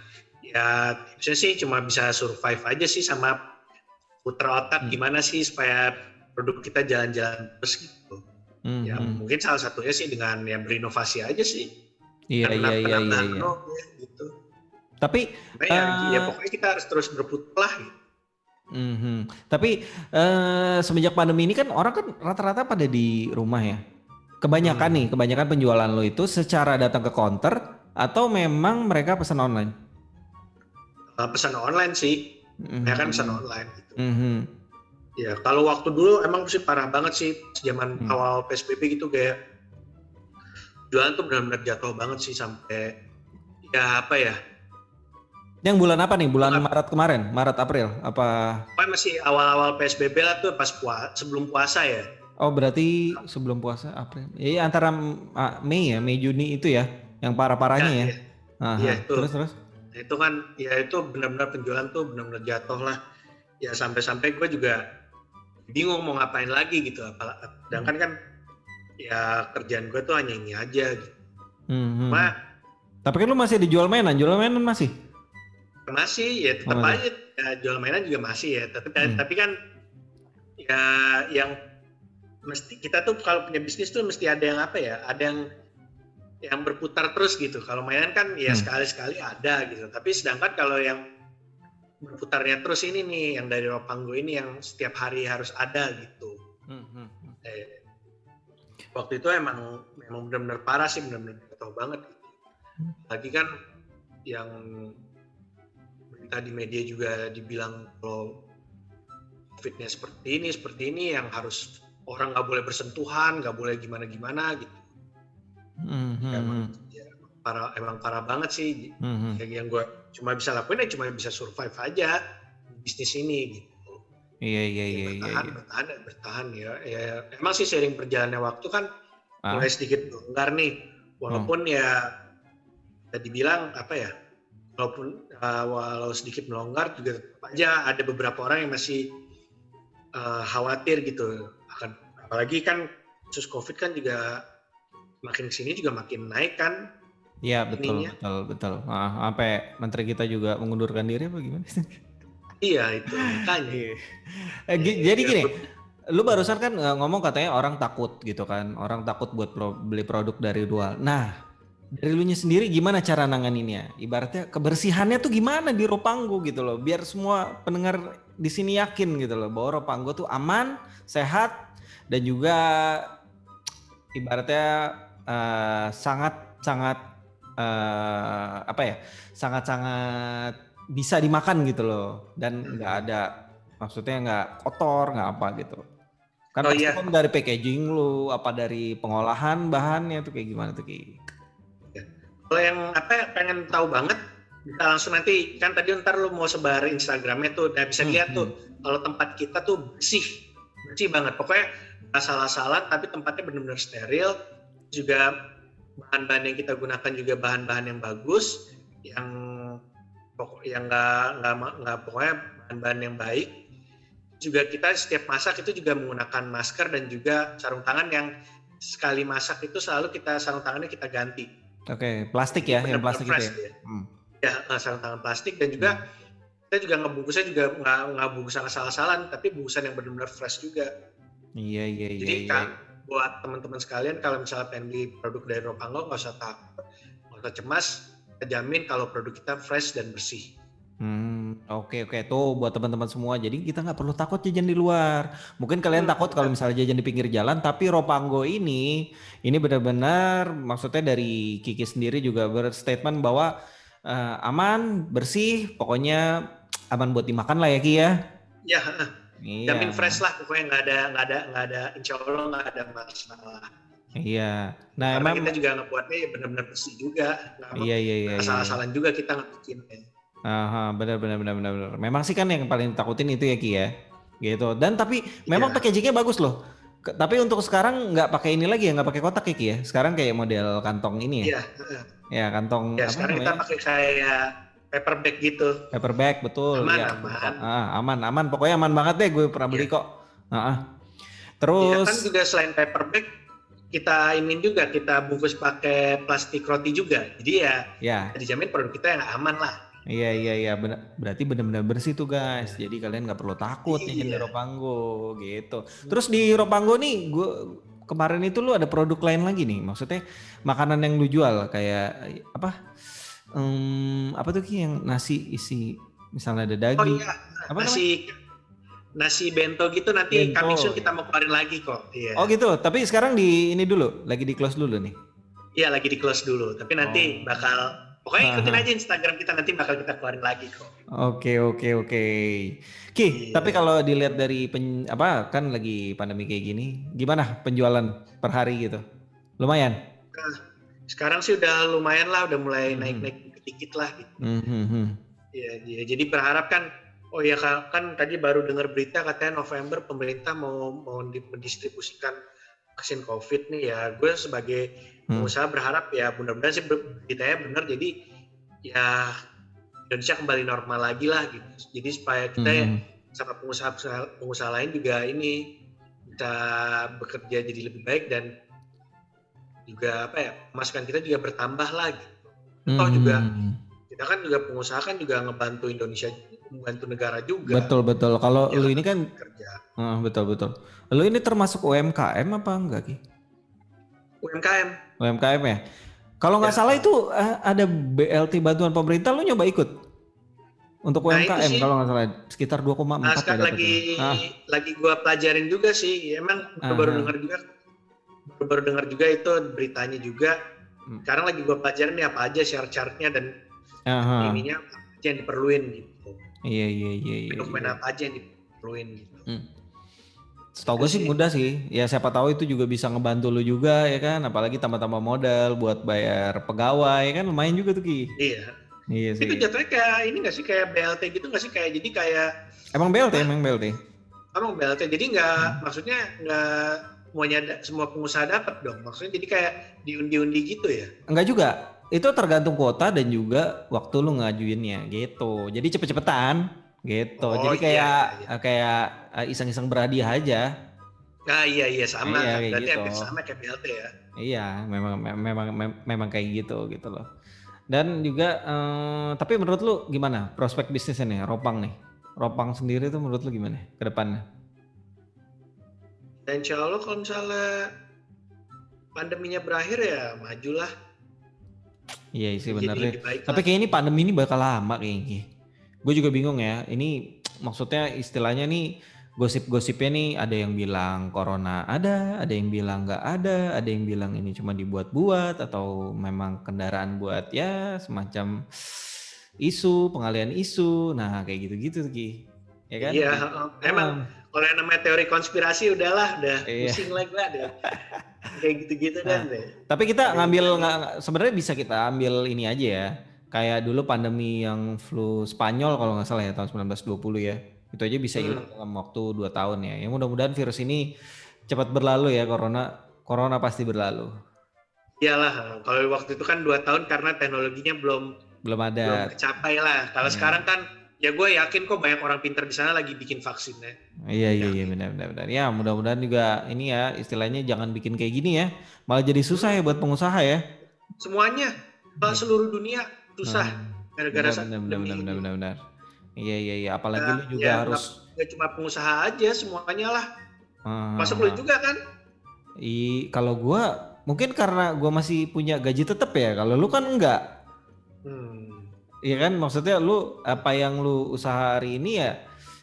ya tipsnya sih cuma bisa survive aja sih sama puter otak Hmm. gimana sih supaya produk kita jalan-jalan terus gitu Hmm, ya hmm. mungkin salah satunya sih dengan ya berinovasi aja sih Iya iya iya iya. iya. produk ya, gitu Tapi, Nah, ya, Eh, ya pokoknya kita harus terus berputar lah gitu. mhm. tapi eh, semenjak pandemi ini kan orang kan rata-rata pada di rumah ya. Kebanyakan Hmm. nih, kebanyakan penjualan lo itu secara datang ke counter atau memang mereka pesan online? Uh, pesan online sih Mhm. ya kan pesan online gitu. Mhm. Ya kalau waktu dulu emang sih parah banget sih zaman Hmm. awal PSBB gitu kayak jualan tuh benar-benar jatuh banget sih sampai ya apa ya? Yang bulan apa nih? Bulan Maret kemarin, Maret April apa? Pokoknya masih awal-awal PSBB lah tuh pas puasa sebelum puasa ya. Oh berarti sebelum puasa April. Iya antara ah, Mei ya, Mei Juni itu ya, yang parah-parahnya ya. Ya, ya. Aha. Iya, itu. Terus terus. Nah, itu kan ya itu benar-benar penjualan tuh benar-benar jatuh lah. Ya sampai-sampai gue juga bingung mau ngapain lagi gitu. Apalagi sedangkan kan ya kerjaan gue tuh hanya ini aja gitu. Mhm. Cuma Tapi kan lu masih dijual mainan, jual mainan masih. masih ya tetap Oh, aja ya, jual mainan juga masih ya tapi Hmm. tapi kan ya yang mesti kita tuh kalau punya bisnis tuh mesti ada yang apa ya ada yang yang berputar terus gitu kalau mainan kan ya Hmm. sekali-sekali ada gitu tapi sedangkan kalau yang berputarnya terus ini nih yang dari Ropanggo ini yang setiap hari harus ada gitu waktu itu emang memang benar-benar parah sih benar-benar jatuh banget Hmm. lagi kan yang berita di media juga dibilang kalau fitnya seperti ini seperti ini yang harus orang nggak boleh bersentuhan nggak boleh gimana gimana gitu Mhm. emang ya, parah emang parah banget sih Mhm. kayak yang gue cuma bisa lakuin ya cuma bisa survive aja bisnis ini gitu Iya iya Ya, iya iya. bertahan, iya. bertahan, dan bertahan ya. ya. Emang sih sering berjalannya waktu kan Ah. mulai sedikit longgar nih. Walaupun ya, ya dibilang apa ya, walaupun uh, walau sedikit melonggar juga aja ada beberapa orang yang masih uh, khawatir gitu. Akan apalagi kan kasus COVID kan juga makin ke sini juga makin naik kan. Iya betul ininya. betul betul. Ah, sampai menteri kita juga mengundurkan diri apa gimana? [laughs] Iya itu makanya. Eh, gi- Iya, jadi iya, gini, lu barusan kan eh, ngomong katanya orang takut gitu kan, orang takut buat pro- beli produk dari luar. Nah, dari lu sendiri gimana cara nanganinnya? Ibaratnya kebersihannya tuh gimana di Ropanggo gitu loh, biar semua pendengar di sini yakin gitu loh bahwa Ropanggo tuh aman, sehat dan juga ibaratnya eh, sangat sangat eh, apa ya, sangat sangat bisa dimakan gitu loh dan nggak ada maksudnya nggak kotor nggak apa gitu kan Oh, iya. kan dari packaging lu apa dari pengolahan bahannya tuh kayak gimana tuh Ki? Kalau yang apa ya, pengen tahu banget bisa langsung nanti kan tadi ntar lu mau sebar Instagramnya tuh, dan bisa Hmm, lihat tuh kalau tempat kita tuh bersih, bersih banget. Pokoknya nggak salah-salah, tapi tempatnya benar-benar steril. Juga bahan-bahan yang kita gunakan juga bahan-bahan yang bagus, yang pokok yang nggak nggak nggak pokoknya bahan-bahan yang baik. Juga kita setiap masak itu juga menggunakan masker dan juga sarung tangan yang sekali masak itu selalu kita sarung tangannya kita ganti Oke plastik ya yang benar-benar plastik itu ya. ya. Hmm. Ya, sarung tangan plastik dan juga kita juga ngebungkusnya juga nggak nggak bungkusan asal-asalan, tapi bungkusan yang benar-benar fresh juga. Iya iya iya. Jadi iya. kan buat teman-teman sekalian kalau misalnya pengen beli produk dari Ropango nggak usah takut, nggak usah cemas, kita jamin kalau produk kita fresh dan bersih. Hmm, oke oke tuh buat teman-teman semua. Jadi kita nggak perlu takut jajan di luar. Mungkin kalian Hmm, takut kalau misalnya jajan di pinggir jalan, tapi Ropanggo ini ini benar-benar maksudnya dari Kiki sendiri juga berstatement bahwa eh, aman, bersih, pokoknya aman buat dimakan lah ya Ki ya. Ya, Iya. jamin fresh lah pokoknya nggak ada nggak ada nggak ada insya Allah nggak ada masalah. Iya. Nah, Karena emang kita juga ngebuatnya ya benar-benar bersih juga, nggak iya iya iya. iya. asal-asalan juga kita ngebikinnya. Aha, benar benar benar benar benar. Memang sih kan yang paling takutin itu ya Ki ya. Gitu. Dan tapi memang Iya. packagingnya bagus loh. Ke- tapi untuk sekarang nggak pakai ini lagi ya, nggak pakai kotak ya Ki ya. Sekarang kayak model kantong ini ya. Iya. Ya kantong ya apa sekarang kita namanya? pakai kayak paper bag gitu. Paper bag betul. Aman, ya. aman. Ah, aman aman. Pokoknya aman banget deh. Gue pernah beli Iya. kok. Ah, ah. Iya Terus kan juga selain paper bag kita ini juga kita bungkus pakai plastik roti juga. Jadi ya ya dijamin produk kita yang aman lah. Iya iya iya benar berarti benar-benar bersih tuh guys. Jadi kalian nggak perlu takut nih di Iya. Ropanggo gitu. Terus di Ropanggo nih gue kemarin itu lu ada produk lain lagi nih. Maksudnya makanan yang lu jual kayak apa? Em, apa tuh Ki yang nasi isi misalnya ada Oh daging. iya, apa namanya? Nasi bento gitu nanti Bento. coming soon kita mau keluarin lagi kok. Iya. Oh gitu. Tapi sekarang di ini dulu, lagi di close dulu nih. Iya lagi di close dulu, tapi nanti Oh. bakal pokoknya ikutin Aha. aja Instagram kita nanti bakal kita keluarin lagi kok. Oke oke oke. Ki, Iya. tapi kalau dilihat dari pen, apa kan lagi pandemi kayak gini, gimana penjualan per hari gitu? Lumayan. Sekarang sih udah lumayan lah, udah mulai Hmm. naik-naik dikit lah gitu. Hmm, hmm, hmm. Iya, iya. Jadi berharap kan, oh ya kan, kan tadi baru dengar berita katanya November pemerintah mau mau di- mendistribusikan vaksin COVID nih ya. Gue sebagai Hmm. pengusaha berharap ya mudah-mudahan sih ber- beritanya benar. Jadi ya Indonesia kembali normal lagi lah gitu. Jadi supaya kita ya, Hmm. sama pengusaha pengusaha lain juga ini bisa bekerja jadi lebih baik dan juga apa ya masukan kita juga bertambah lah gitu. Toh juga Hmm. kita kan juga pengusaha kan juga ngebantu Indonesia membantu negara juga Betul betul. Kalau Ya. lu ini kan, kerja ah, betul betul. Lu ini termasuk UMKM apa enggak Ki? UMKM UMKM ya. Kalau nggak Ya. salah itu eh, ada BLT bantuan pemerintah, lu nyoba ikut untuk Nah, UMKM sih. kalau nggak salah sekitar 2,4 nah ya sekarang lagi dapetnya. Ah, lagi gua pelajarin juga sih emang Aha. baru dengar juga baru, baru dengar juga itu beritanya juga Hmm. sekarang lagi gua pelajarin nih apa aja syarat-syaratnya dan aha. ininya yang diperluin gitu Iya iya iya iya. dokumen iya. apa aja yang diperluin gitu Setahu gue Itu sih mudah sih. Ya siapa tahu itu juga bisa ngebantu lu juga ya kan. Apalagi tambah-tambah modal buat bayar pegawai ya kan lumayan juga tuh Ki. iya Iya itu sih. jatuhnya kayak ini nggak sih kayak BLT gitu nggak sih kayak jadi kayak Emang BLT emang BLT. emang BLT jadi nggak Hmm. maksudnya nggak semuanya semua pengusaha dapat dong maksudnya jadi kayak diundi-undi gitu ya Enggak juga. Itu tergantung kuota dan juga waktu lu ngajuinnya gitu. Jadi cepet-cepetan gitu. Oh, Jadi iya, kayak iya, kayak eh, iseng-iseng berhadiah aja. nah iya iya sama Iya, kayak berarti gitu. hampir sama kayak BLT ya Iya, memang me- memang mem- memang kayak gitu gitu loh. Dan juga eh, tapi menurut lu gimana prospek bisnisnya nih Ropang nih? Ropang sendiri tuh menurut lu gimana ke depannya? dan insya Allah kalau misalnya pandeminya berakhir ya majulah Iya sih benar deh. Tapi kayak ini pandemi ini bakal lama kayaknya. Gue juga bingung ya. Ini maksudnya istilahnya nih gosip-gosipnya nih ada yang bilang corona ada, ada yang bilang nggak ada, ada yang bilang ini cuma dibuat-buat atau memang kendaraan buat ya semacam isu, pengalian isu. Nah, kayak gitu-gitu Ki. Ya kan? iya emang kalau yang namanya teori konspirasi udahlah udah Iya. pusing lagi lah deh [laughs] kayak gitu-gitu Nah, dan deh Tapi kita ngambil sebenarnya bisa kita ambil ini aja ya. Kayak dulu pandemi yang flu Spanyol kalau nggak salah ya tahun 1920 ya. Itu aja bisa Hmm. hilang dalam waktu 2 tahun ya. Yang mudah-mudahan virus ini cepat berlalu ya corona. Corona pasti berlalu. iyalah kalau waktu itu kan dua tahun karena teknologinya belum Belum belum ada. kecapai lah kalau Iya. sekarang kan ya gue yakin kok banyak orang pintar di sana lagi bikin vaksinnya Iya iya Ya. iya benar benar benar. Ya mudah-mudahan juga ini ya istilahnya jangan bikin kayak gini ya. Malah jadi susah ya buat pengusaha ya. semuanya kalau Iya. seluruh dunia susah Nah, gara-gara benar, saat benar, benar, benar, ini. benar, benar. Iya iya iya. Apalagi Ya, lu juga ya, harus. Nggak cuma pengusaha aja semuanya lah. Ah, Masuk lu juga kan? I kalau gua mungkin karena gua masih punya gaji tetap ya. Kalau lu kan enggak. Hmm. Iya kan maksudnya lu apa yang lu usaha hari ini ya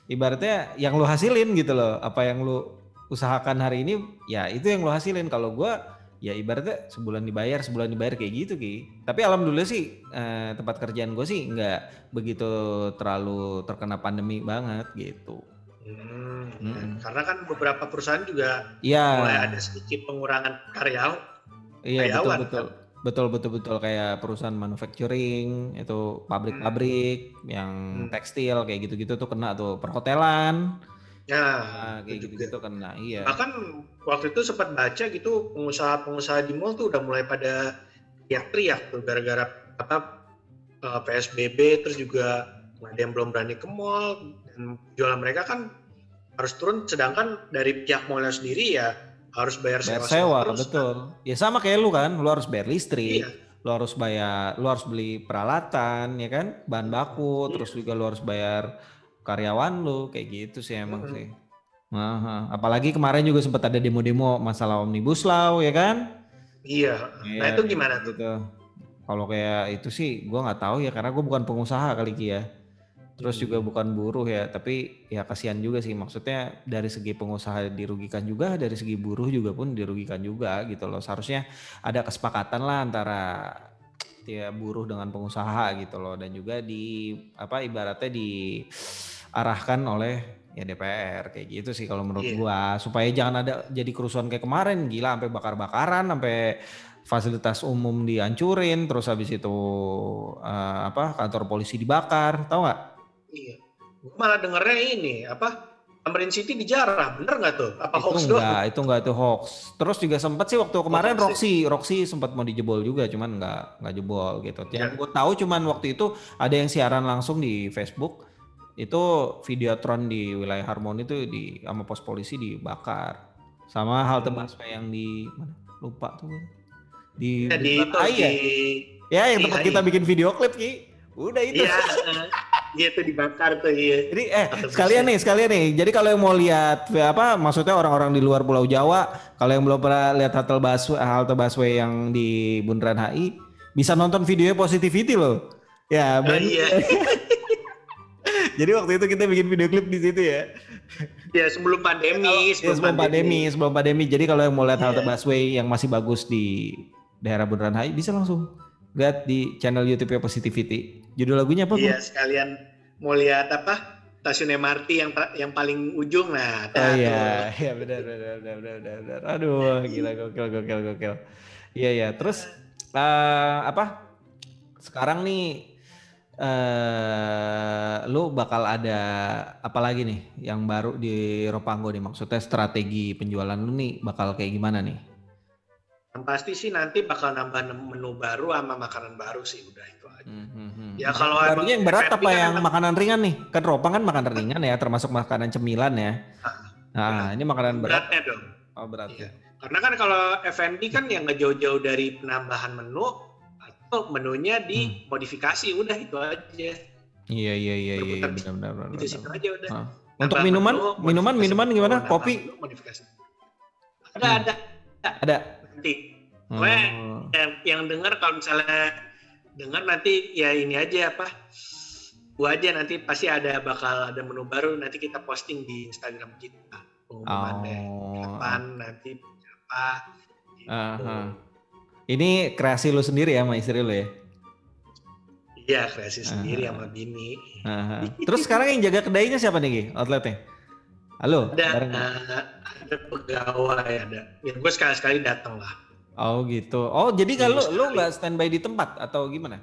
ibaratnya yang lu hasilin gitu loh. Apa yang lu usahakan hari ini ya itu yang lu hasilin. Kalau gua ya ibaratnya sebulan dibayar, sebulan dibayar kayak gitu Ki. Tapi alhamdulillah sih eh, tempat kerjaan gue sih nggak begitu terlalu terkena pandemi banget gitu. Hmm, Mm-mm. Karena kan beberapa perusahaan juga Iya. mulai ada sedikit pengurangan karyawan. Iya betul karyawan, betul. Betul betul betul. Kayak perusahaan manufacturing itu pabrik-pabrik yang Hmm. tekstil kayak gitu-gitu tuh kena tuh. Perhotelan. Ya, nah, kayak gitu-gitu kena iya. Bahkan waktu itu sempat baca gitu pengusaha-pengusaha di mall tuh udah mulai pada teriak-teriak tuh gara-gara apa eh, PSBB terus juga ada yang belum berani ke mall dan jualan mereka kan harus turun. Sedangkan dari pihak mallnya sendiri ya harus bayar, Bayar sewa sewa terus. betul. Ya sama kayak lu kan, lu harus bayar listrik, Iya. lu harus bayar, lu harus beli peralatan ya kan, bahan baku, Iya. terus juga lu harus bayar karyawan lu kayak gitu sih emang Mm-mm. sih. Aha. Apalagi kemarin juga sempat ada demo-demo masalah omnibus law ya kan? Iya. Nah Iya, itu gimana tuh? gitu. Kalau kayak itu sih gua nggak tahu ya karena gue bukan pengusaha kali ya. Terus juga bukan buruh ya, tapi ya kasihan juga sih maksudnya dari segi pengusaha dirugikan juga, dari segi buruh juga pun dirugikan juga gitu loh. Seharusnya ada kesepakatan lah antara ya buruh dengan pengusaha gitu loh dan juga di apa ibaratnya diarahkan oleh ya DPR kayak gitu sih kalau menurut Iya. gua supaya jangan ada jadi kerusuhan kayak kemarin gila sampai bakar-bakaran sampai fasilitas umum dihancurin terus habis itu eh, apa kantor polisi dibakar tahu nggak Iya. Gua malah dengernya ini apa? Tamrin City dijarah, bener nggak tuh? Apa itu hoax enggak doang? itu enggak itu hoax terus juga sempat sih waktu kemarin hoax Roxy Roxy sempat mau dijebol juga cuman enggak enggak jebol gitu yang Ya. gue tahu cuman waktu itu ada yang siaran langsung di Facebook itu videotron di wilayah Harmoni itu di sama pos polisi dibakar sama halte Hmm. busway yang di mana lupa tuh di Ya, di itu di iya. ya yang di tempat kita bikin video klip Ki udah itu Iya, [laughs] iya tuh dibakar tuh iya. Jadi eh Atau sekalian bisa. nih, sekalian nih. Jadi kalau yang mau lihat ya apa maksudnya orang-orang di luar Pulau Jawa, kalau yang belum pernah lihat halte busway, halte busway yang di Bundaran HI, bisa nonton videonya Positivity loh. Ya, Oh, Ben. iya. [laughs] Jadi waktu itu kita bikin video klip di situ ya. Ya sebelum pandemi, Ya, sebelum pandemi, sebelum pandemi. Jadi kalau yang mau lihat halte Iya. busway yang masih bagus di daerah Bundaran HI bisa langsung lihat di channel YouTube Positivity. Judul lagunya apa? Iya, sekalian mau lihat apa? Stasiun MRT yang yang paling ujung nah. Oh iya, iya benar benar benar benar benar. Aduh, gila gokil gokil gokil. Iya iya, terus eh apa? Sekarang nih eh lu bakal ada apa lagi nih yang baru di Ropango nih maksudnya strategi penjualan lu nih bakal kayak gimana nih? Yang pasti sih nanti bakal nambah menu baru sama makanan baru sih udah itu aja. Hmm, hmm, hmm. Ya, kalau Barunya emang yang berat apa kan yang emang- makanan ringan nih? Kan Ropang kan makanan ringan ya, termasuk makanan cemilan ya. Nah, ini makanan berat. Beratnya dong. Oh berat Iya. ya. Karena kan kalau F&B kan yang nggak jauh-jauh dari penambahan menu atau menunya Hmm. dimodifikasi udah itu aja. Iya iya iya iya Berputar benar benar benar. Itu situ aja udah. Ah. Untuk minuman, menu, minuman, minuman gimana? Kopi menu, modifikasi. Ada Hmm. ada ada. nanti. Pokoknya Oh. yang, yang dengar kalau misalnya dengar nanti ya ini aja apa gua aja nanti pasti ada bakal ada menu baru nanti kita posting di Instagram kita pengumumannya Oh. kapan nanti apa gitu. Aha. Ini kreasi lu sendiri ya sama istri lu ya? iya kreasi sendiri Ah. sama bini Aha. Terus sekarang yang jaga kedainya siapa nih? Outletnya? Halo? ada bareng eh, ada pegawai ada ya gue sekali sekali datang lah Oh gitu. Oh jadi kalau Minggu lu nggak standby di tempat atau gimana?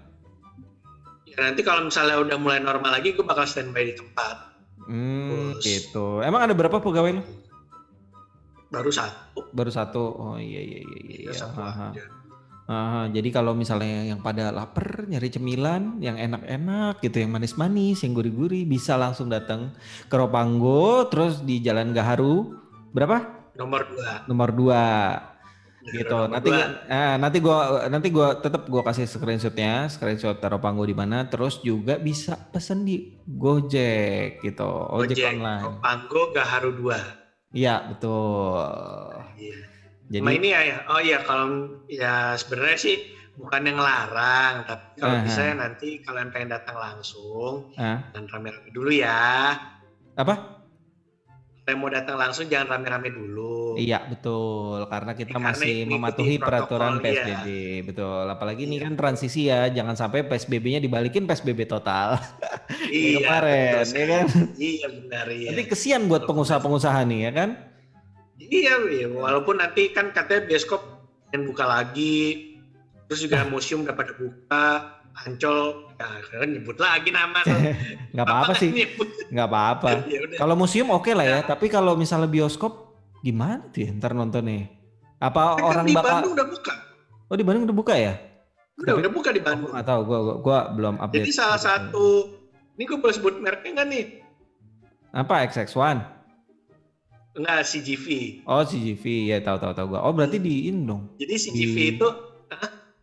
ya, nanti kalau misalnya udah mulai normal lagi gue bakal standby di tempat Hmm, Terus. gitu. Emang ada berapa pegawai lu? baru satu Baru satu. Oh iya iya iya iya. ya, satu Aha. aja Aha, jadi kalau misalnya yang pada lapar nyari cemilan yang enak-enak gitu, yang manis-manis, yang gurih-gurih bisa langsung datang ke Ropanggo, terus di Jalan Gaharu berapa? nomor dua Nomor 2. Gitu. Nanti dua. eh, nanti gua nanti gua tetap gua kasih screenshotnya, screenshot taruh panggo di mana. Terus juga bisa pesen di Gojek gitu, ojek, Gojek, online. Panggo Gaharu 2. Iya betul. Iya. Jadi Sama ini ya, ya, oh iya kalau ya sebenarnya sih bukan yang larang, tapi kalau Aha. bisa ya nanti kalian pengen datang langsung, ah, dan rame-rame dulu ya. apa? Yang mau datang langsung jangan rame-rame dulu. Iya betul, karena kita Karena masih mematuhi peraturan. PSBB, betul. Apalagi ini Iya. kan transisi ya, jangan sampai PSBB-nya dibalikin PSBB total. [laughs] Iya, kemarin, betul ya kan? Iya benar iya. Nanti kesian buat pengusaha-pengusaha nih ya kan? Iya, iya, walaupun nanti kan katanya bioskop yang buka lagi, terus juga museum udah pada buka, Ancol, ya kan nyebut lagi nama. [laughs] Nggak apa-apa sih, nggak apa-apa. [laughs] Ya. Kalau museum oke lah ya, Ya. tapi kalau misalnya bioskop gimana tuh ya ntar nonton nih? Apa Kan orang di bakal? Bandung udah buka. Oh di Bandung udah buka ya? Udah, Tapi- udah buka di Bandung. nggak tahu, gua, gua, gua belum update. Jadi salah satu, ini gue boleh sebut mereknya nggak nih? apa XX1? Enggak, CGV. Oh CGV ya tahu tahu tahu gua. Oh berarti di ini dong. Jadi CGV Di- itu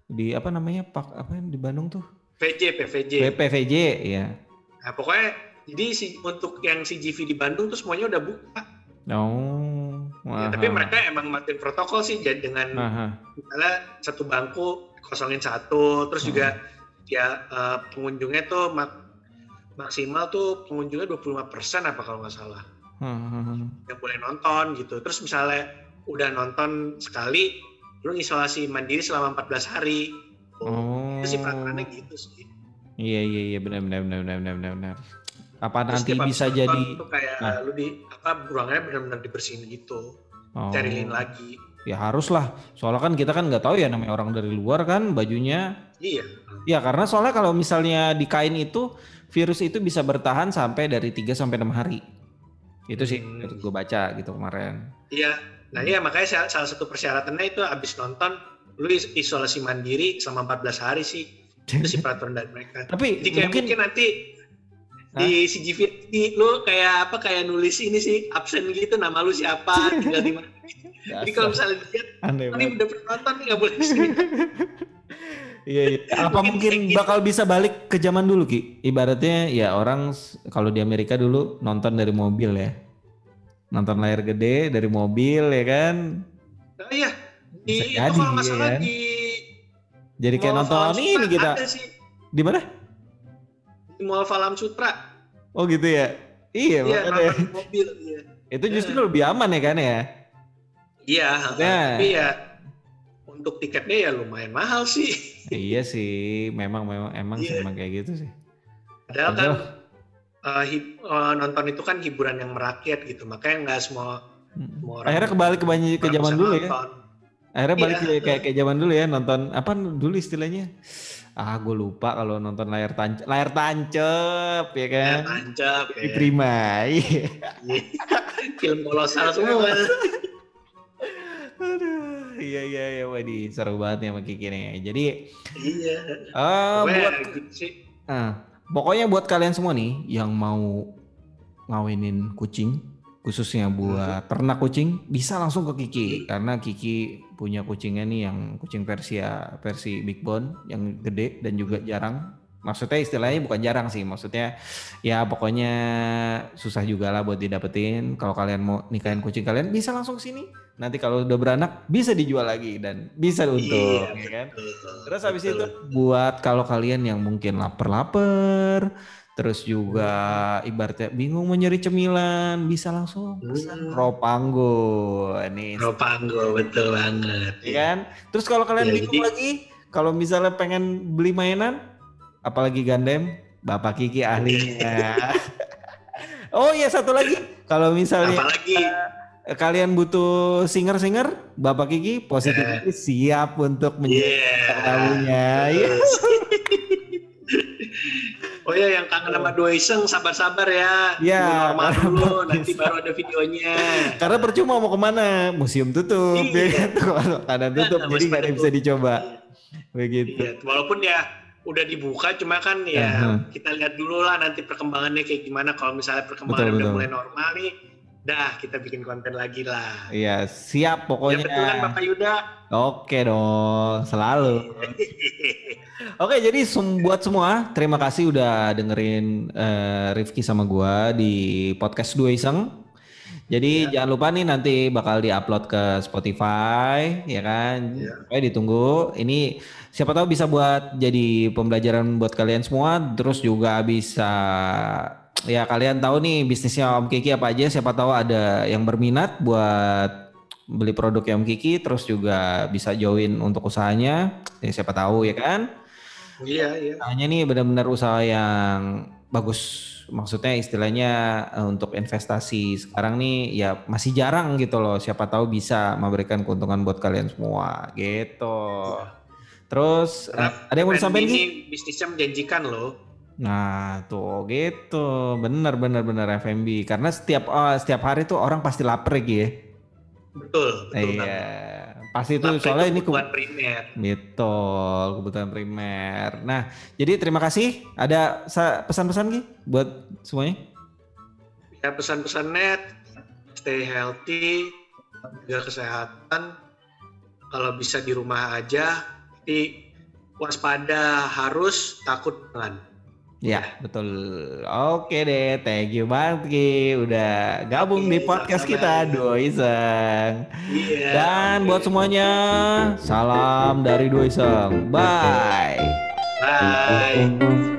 Di apa namanya Pak apa yang di Bandung tuh? VJ, PVJ. PPVJ ya. Nah, pokoknya jadi si, untuk yang CGV di Bandung tuh semuanya udah buka. Oh. Ya, aha. tapi mereka emang matiin protokol sih jadi dengan Aha. misalnya satu bangku kosongin satu, terus juga ya eh, pengunjungnya tuh mak- maksimal tuh pengunjungnya 25% apa kalau nggak salah Hahaha. yang boleh nonton gitu. Terus misalnya udah nonton sekali, lu isolasi mandiri selama 14 hari. Oh. Itu sih peraturannya gitu sih. Iya iya iya benar benar benar benar benar benar. Apa Terus nanti bisa jadi tuh kayak Nah. lu di apa ruangannya benar-benar dibersihin gitu, oh, sterilin lagi. Ya harus lah. Soalnya kan kita kan nggak tahu ya namanya orang dari luar kan bajunya. Iya. Ya karena soalnya kalau misalnya di kain itu virus itu bisa bertahan sampai dari 3 sampai 6 hari. Itu sih Hmm. gue baca gitu kemarin. Iya. Nah, iya makanya salah, salah satu persyaratannya itu habis nonton lu is- isolasi mandiri selama 14 hari sih. Itu sih peraturan dari mereka. Tapi Jadi kayak mungkin mungkin, nanti di CGV di, lu kayak apa kayak nulis ini sih absen gitu nama lu siapa tinggal di mana. [laughs] Jadi kalau misalnya dilihat "Oh, ini udah pernah nonton nih nggak boleh sini. [laughs] Iya, iya. Apa Mungkin mungkin gitu. bakal bisa balik ke zaman dulu Ki? Ibaratnya ya orang kalau di Amerika dulu nonton dari mobil ya. Nonton layar gede dari mobil ya kan. Oh iya. Di Bisa itu jadi, kalau nggak ya salah kan? di Jadi kayak Mall nonton Falam ini Sutra kita. Di mana? di Mall Falam Sutra. Oh gitu ya. Iya, Iya, makanya. nonton di mobil. Iya. Itu justru lebih aman ya kan ya. Iya, Ya. tapi ya untuk tiketnya ya lumayan mahal sih. iya [laughs] sih, memang memang emang sih Iya. emang kayak gitu sih. Padahal kan hib- eh, nonton itu kan hiburan yang merakyat gitu, makanya nggak semua Hmm. semua orang. Akhirnya kebalik ke banyak ke zaman dulu ya. Akhirnya balik Iya. ke- kayak kayak zaman dulu ya nonton apa dulu istilahnya? Ah, gue lupa kalau nonton layar tancap, layar tancap ya Ya, kan. tancap ya. Diterima. Iya. Film kolosal semua. [laughs] Aduh, iya iya iya, waduh seru banget nih sama Kiki nih. Jadi, iya. eh Pokoknya buat ah, pokoknya buat kalian semua nih yang mau ngawinin kucing, khususnya buat ternak kucing, bisa langsung ke Kiki karena Kiki punya kucingnya nih yang kucing Persia versi Big Bone yang gede dan juga jarang. Maksudnya istilahnya bukan jarang sih, maksudnya ya pokoknya susah juga lah buat didapetin. Kalau kalian mau nikahin kucing kalian bisa langsung sini. Nanti kalau udah beranak bisa dijual lagi dan bisa untung, Iya, ya kan? Betul, Terus habis betul. itu buat kalau kalian yang mungkin lapar-lapar, terus juga ibaratnya bingung mau nyari cemilan, bisa langsung pesan Hmm. Ropango. Nih, Ropanggo betul banget. ya kan? Terus kalau kalian Iya, bingung jadi- lagi, kalau misalnya pengen beli mainan, apalagi gandem, Bapak Kiki ahlinya. [laughs] oh iya satu lagi, kalau misalnya Apalagi eh, kalian butuh singer-singer, Bapak Kiki positif siap untuk menjadi Iya. tamunya. Iya. [laughs] Oh ya yang kangen sama dua iseng sabar-sabar ya. Iya, normal dulu nanti baru ada videonya. Karena percuma mau ke mana, museum tutup, Iya. ya kan? Kalau keadaan tutup, Nah, jadi nggak ada bisa dicoba, begitu. Iya, walaupun ya udah dibuka cuma kan ya Aha. kita lihat dulu lah nanti perkembangannya kayak gimana kalau misalnya perkembangannya Betul, udah betul. mulai normal nih dah kita bikin konten lagi lah. Iya, siap Ya pokoknya. betul kan Bapak Yuda? Oke dong, selalu. [laughs] Oke, jadi sem- buat semua, terima kasih udah dengerin eh, Rifki sama gua di podcast Dua Iseng. Jadi jangan lupa nih nanti bakal diupload ke Spotify, ya kan? Iya. Pokoknya ditunggu. Ini siapa tahu bisa buat jadi pembelajaran buat kalian semua. Terus juga bisa ya kalian tahu nih bisnisnya Om Kiki apa aja. Siapa tahu ada yang berminat buat beli produknya Om Kiki. Terus juga bisa join untuk usahanya. Ya, siapa tahu ya kan? Iya, iya. Hanya nih benar-benar usaha yang bagus. Maksudnya istilahnya eh, untuk investasi sekarang nih ya masih jarang gitu loh. Siapa tahu bisa memberikan keuntungan buat kalian semua gitu. Terus eh, Karena ada yang mau disampaikan ini bisnisnya menjanjikan loh. Nah tuh gitu. Bener bener bener FMB. Karena setiap oh, setiap hari tuh orang pasti lapar Ki ya. Betul, betul. Iya. Pasti itu Lapar soalnya itu ini ke- kebutuhan primer. Betul, kebutuhan primer. Nah, jadi terima kasih. Ada sa- pesan-pesan Ki buat semuanya? Ya pesan-pesannya stay healthy, jaga kesehatan. Kalau bisa di rumah aja, tapi waspada harus takut jangan. Ya, betul. Oke deh, thank you banget Ki udah gabung Oke, di podcast sama-sama. kita Dua Iseng. Iya. Dan buat semuanya, salam dari Dua Iseng. Bye. Bye.